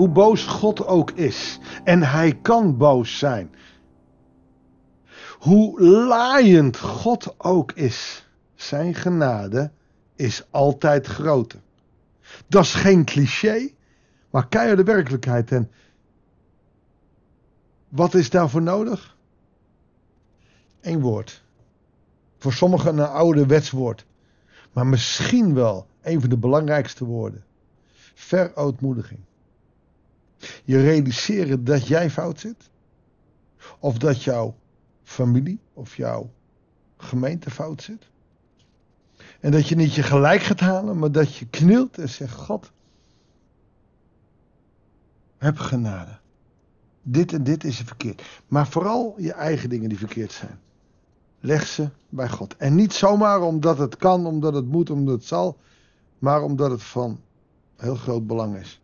hoe boos God ook is. En hij kan boos zijn. Hoe laaiend God ook is. Zijn genade is altijd groter. Dat is geen cliché, maar de werkelijkheid. En wat is daarvoor nodig? Eén woord. Voor sommigen een oude wetswoord. Maar misschien wel een van de belangrijkste woorden. Verootmoediging. Je realiseren dat jij fout zit. Of dat jouw familie of jouw gemeente fout zit. En dat je niet je gelijk gaat halen, maar dat je knielt en zegt: God, heb genade. Dit en dit is verkeerd. Maar vooral je eigen dingen die verkeerd zijn. Leg ze bij God. En niet zomaar omdat het kan, omdat het moet, omdat het zal. Maar omdat het van heel groot belang is.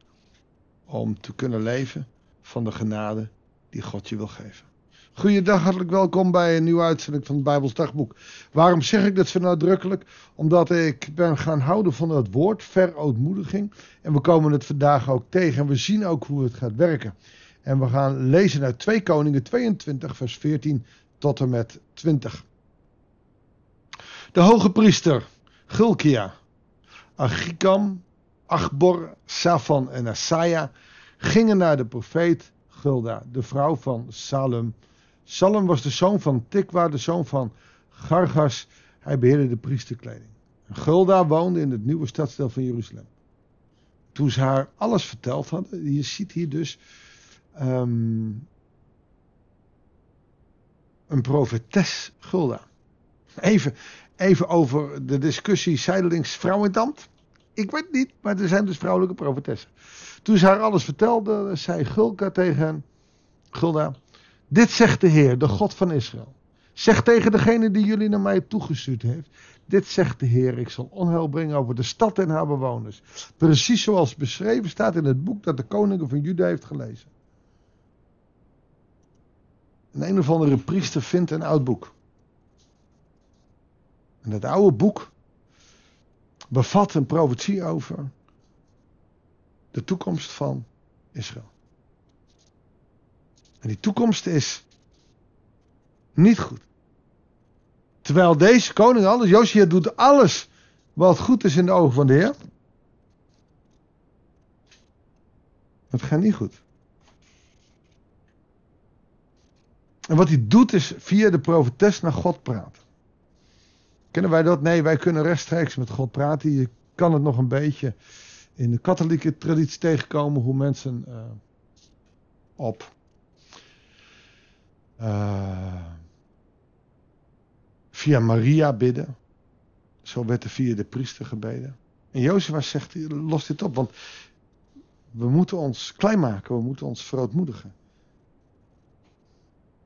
Om te kunnen leven van de genade die God je wil geven. Goeiedag, hartelijk welkom bij een nieuwe uitzending van het Bijbels Dagboek. Waarom zeg ik dat zo nadrukkelijk? Omdat ik ben gaan houden van het woord verootmoediging. En we komen het vandaag ook tegen en we zien ook hoe het gaat werken. En we gaan lezen uit 2 Koningen 22 vers 14 tot en met 20. De hoge priester Gulkia, Achikam, Achbor, Safan en Asaja gingen naar de profeet Gulda, de vrouw van Salem Salem was de zoon van Tikwa, de zoon van Gargas. Hij beheerde de priesterkleding. Gulda woonde in het nieuwe stadsdeel van Jeruzalem. Toen ze haar alles verteld hadden, je ziet hier dus um, een profetes Gulda. Even, even over de discussie zijdelings vrouw het Ik weet niet, maar er zijn dus vrouwelijke profetessen. Toen ze haar alles vertelde, zei Gulka tegen Gulda: dit zegt de Heer, de God van Israël. Zeg tegen degene die jullie naar mij toegestuurd heeft. Dit zegt de Heer, ik zal onheil brengen over de stad en haar bewoners. Precies zoals beschreven staat in het boek dat de koningen van Juda heeft gelezen. Een een of andere priester vindt een oud boek. En dat oude boek bevat een profetie over de toekomst van Israël. En die toekomst is niet goed. Terwijl deze koning alles, Josia doet alles wat goed is in de ogen van de Heer. Het gaat niet goed. En wat hij doet is via de profetes naar God praten. Kennen wij dat? Nee, wij kunnen rechtstreeks met God praten. Je kan het nog een beetje in de katholieke traditie tegenkomen hoe mensen uh, op uh, via Maria bidden. Zo werd er via de priester gebeden. En Jozua zegt, los dit op, want we moeten ons klein maken, we moeten ons verootmoedigen.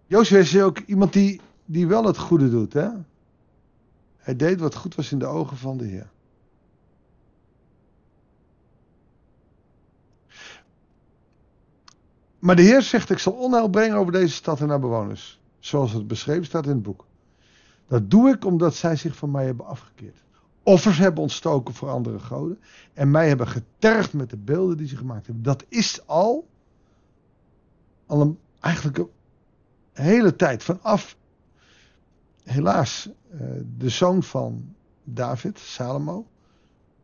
Jozua is ook iemand die, die wel het goede doet. Hè? Hij deed wat goed was in de ogen van de Heer. Maar de Heer zegt: Ik zal onheil brengen over deze stad en haar bewoners. Zoals het beschreven staat in het boek. Dat doe ik omdat zij zich van mij hebben afgekeerd. Offers hebben ontstoken voor andere goden. En mij hebben getergd met de beelden die ze gemaakt hebben. Dat is al. al een, eigenlijk een hele tijd. Vanaf. Helaas. Eh, de zoon van David, Salomo.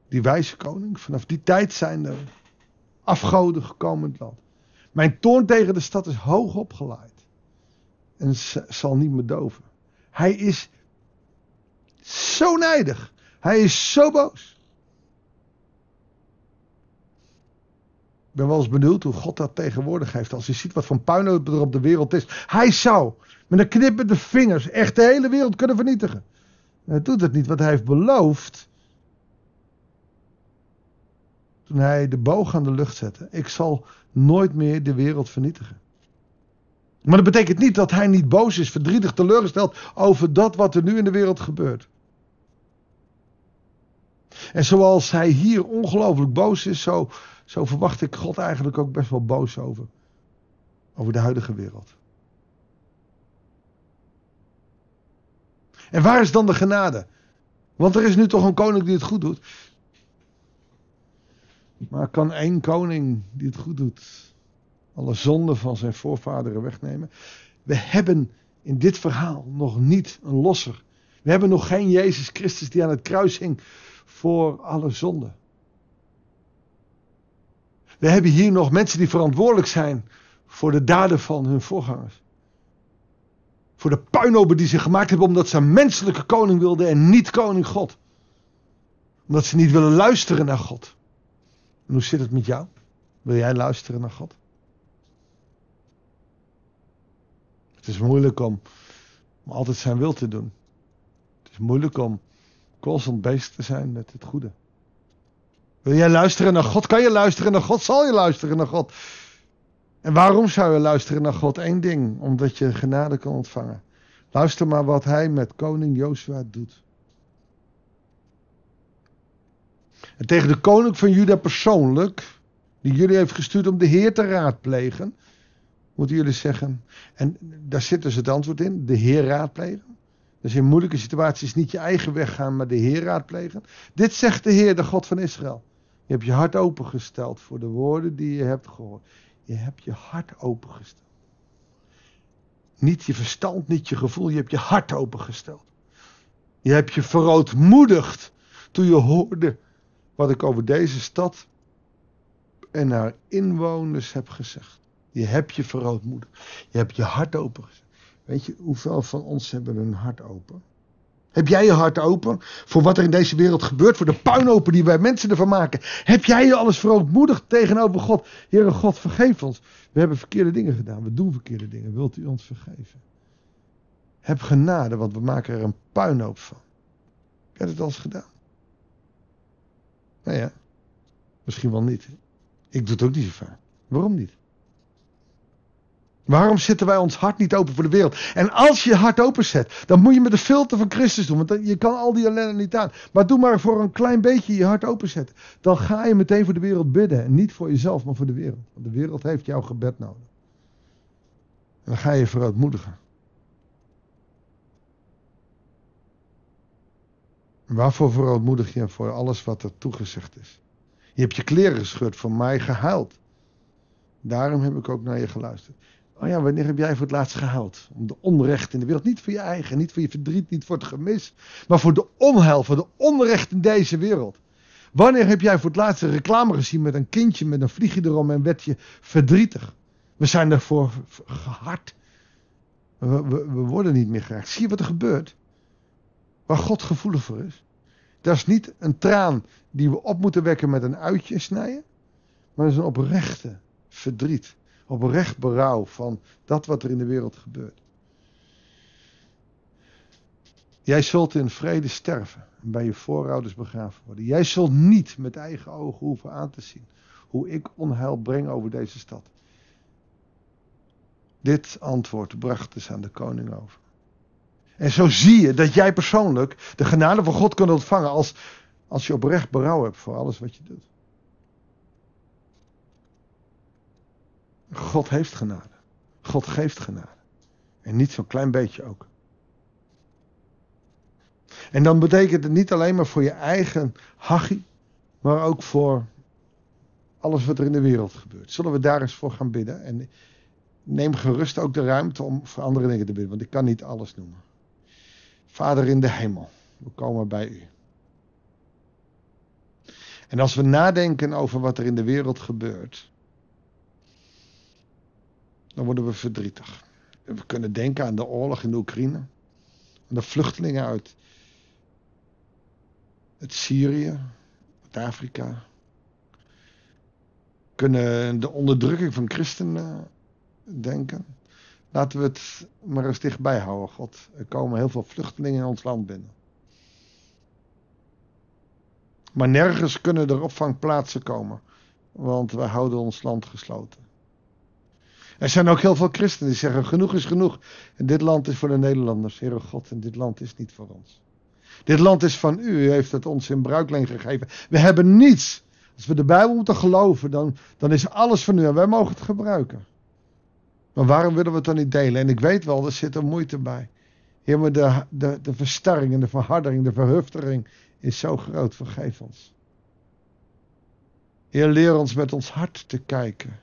Die wijze koning. Vanaf die tijd zijn er afgoden gekomen in het land. Mijn toorn tegen de stad is hoog opgeleid. En zal niet meer doven. Hij is zo nijdig. Hij is zo boos. Ben wel eens benieuwd hoe God dat tegenwoordig heeft. Als hij ziet wat voor puinhoop er op de wereld is. Hij zou met een knip met de vingers echt de hele wereld kunnen vernietigen. En hij doet het niet, wat hij heeft beloofd toen hij de boog aan de lucht zette. Ik zal nooit meer de wereld vernietigen. Maar dat betekent niet dat hij niet boos is, verdrietig, teleurgesteld over dat wat er nu in de wereld gebeurt. En zoals hij hier ongelooflijk boos is, zo, zo verwacht ik God eigenlijk ook best wel boos over. Over de huidige wereld. En waar is dan de genade? Want er is nu toch een koning die het goed doet. Maar kan één koning die het goed doet, alle zonden van zijn voorvaderen wegnemen? We hebben in dit verhaal nog niet een losser. We hebben nog geen Jezus Christus die aan het kruis hing voor alle zonden. We hebben hier nog mensen die verantwoordelijk zijn voor de daden van hun voorgangers. Voor de puinopen die ze gemaakt hebben omdat ze een menselijke koning wilden en niet koning God. Omdat ze niet willen luisteren naar God. En hoe zit het met jou? Wil jij luisteren naar God? Het is moeilijk om, om altijd zijn wil te doen. Het is moeilijk om constant bezig te zijn met het goede. Wil jij luisteren naar God? Kan je luisteren naar God? Zal je luisteren naar God? En waarom zou je luisteren naar God? Eén ding, omdat je genade kan ontvangen. Luister maar wat hij met koning Jozua doet. En tegen de koning van Juda persoonlijk, die jullie heeft gestuurd om de Heer te raadplegen, moeten jullie zeggen. En daar zit dus het antwoord in: de Heer raadplegen. Dus in moeilijke situaties niet je eigen weg gaan, maar de Heer raadplegen. Dit zegt de Heer, de God van Israël. Je hebt je hart opengesteld voor de woorden die je hebt gehoord. Je hebt je hart opengesteld. Niet je verstand, niet je gevoel, je hebt je hart opengesteld. Je hebt je verootmoedigd toen je hoorde wat ik over deze stad en haar inwoners heb gezegd. Je hebt je verootmoedigd. Je hebt je hart opengezet. Weet je, hoeveel van ons hebben hun hart open? Heb jij je hart open voor wat er in deze wereld gebeurt, voor de puinopen die wij mensen ervan maken? Heb jij je alles verootmoedigd tegenover God? Heere God, vergeef ons. We hebben verkeerde dingen gedaan, we doen verkeerde dingen. Wilt u ons vergeven? Heb genade, want we maken er een puinhoop van. Heb jij het al eens gedaan? Nou ja, misschien wel niet. Ik doe het ook niet zo vaak. Waarom niet? Waarom zetten wij ons hart niet open voor de wereld? En als je je hart openzet, dan moet je met de filter van Christus doen. Want je kan al die ellende niet aan. Maar doe maar voor een klein beetje je hart openzetten. Dan ga je meteen voor de wereld bidden. En niet voor jezelf, maar voor de wereld. Want de wereld heeft jouw gebed nodig. En dan ga je verootmoedigen. Waarvoor verootmoedig je? Voor alles wat er toegezegd is. Je hebt je kleren gescheurd, voor mij gehuild. Daarom heb ik ook naar je geluisterd. Oh ja, wanneer heb jij voor het laatst gehuild? Om de onrecht in de wereld. Niet voor je eigen, niet voor je verdriet, niet voor het gemis. Maar voor de onheil, voor de onrecht in deze wereld. Wanneer heb jij voor het laatst een reclame gezien met een kindje met een vliegje erom en werd je verdrietig? We zijn daarvoor gehard. We, we, we worden niet meer geraakt. Zie je wat er gebeurt? Waar God gevoelig voor is. Dat is niet een traan die we op moeten wekken met een uitje snijden. Maar dat is een oprechte verdriet oprecht berouw van dat wat er in de wereld gebeurt. Jij zult in vrede sterven en bij je voorouders begraven worden. Jij zult niet met eigen ogen hoeven aan te zien hoe ik onheil breng over deze stad. Dit antwoord bracht dus aan de koning over. En zo zie je dat jij persoonlijk de genade van God kunt ontvangen als, als je oprecht berouw hebt voor alles wat je doet. God heeft genade. God geeft genade. En niet zo'n klein beetje ook. En dan betekent het niet alleen maar voor je eigen hachie, maar ook voor alles wat er in de wereld gebeurt. Zullen we daar eens voor gaan bidden? En neem gerust ook de ruimte om voor andere dingen te bidden, want ik kan niet alles noemen. Vader in de hemel, we komen bij u. En als we nadenken over wat er in de wereld gebeurt, dan worden we verdrietig. We kunnen denken aan de oorlog in de Oekraïne, aan de vluchtelingen uit het Syrië, uit Afrika. We kunnen de onderdrukking van christenen denken. Laten we het maar eens dichtbij houden, God. Er komen heel veel vluchtelingen in ons land binnen. Maar nergens kunnen er opvangplaatsen komen, want wij houden ons land gesloten. Er zijn ook heel veel christenen die zeggen: genoeg is genoeg. En dit land is voor de Nederlanders, Heere God, en dit land is niet voor ons. Dit land is van u, u heeft het ons in bruikleen gegeven. We hebben niets. Als we de Bijbel moeten geloven, dan, dan is alles van u en wij mogen het gebruiken. Maar waarom willen we het dan niet delen? En ik weet wel, er zit er moeite bij. Heer, maar de, de, de verstarring en de verhardering, de verhuftering is zo groot. Vergeef ons. Heer, leer ons met ons hart te kijken.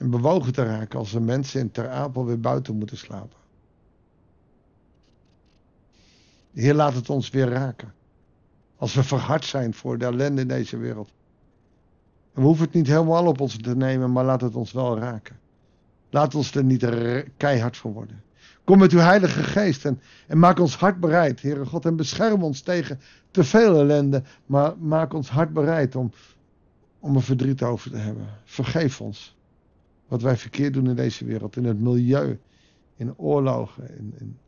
En bewogen te raken als er mensen in Ter Apel weer buiten moeten slapen. Heer, laat het ons weer raken. Als we verhard zijn voor de ellende in deze wereld. We hoeven het niet helemaal op ons te nemen, maar laat het ons wel raken. Laat ons er niet keihard voor worden. Kom met uw Heilige Geest en, en maak ons hart bereid, Heere God, en bescherm ons tegen te veel ellende, maar maak ons hart bereid om, om er verdriet over te hebben. Vergeef ons wat wij verkeerd doen in deze wereld, in het milieu, in oorlogen, in, in,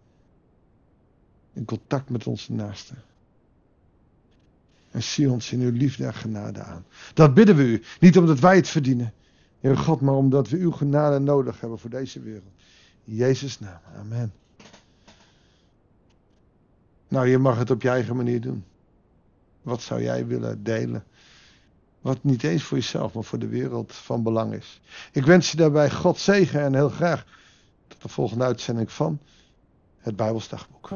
in contact met onze naasten. En zie ons in uw liefde en genade aan. Dat bidden we u. Niet omdat wij het verdienen, Heer God, maar omdat we uw genade nodig hebben voor deze wereld. In Jezus' naam. Amen. Nou, je mag het op je eigen manier doen. Wat zou jij willen delen? Wat niet eens voor jezelf, maar voor de wereld van belang is. Ik wens je daarbij God zegen en heel graag tot de volgende uitzending van het Bijbelsdagboek.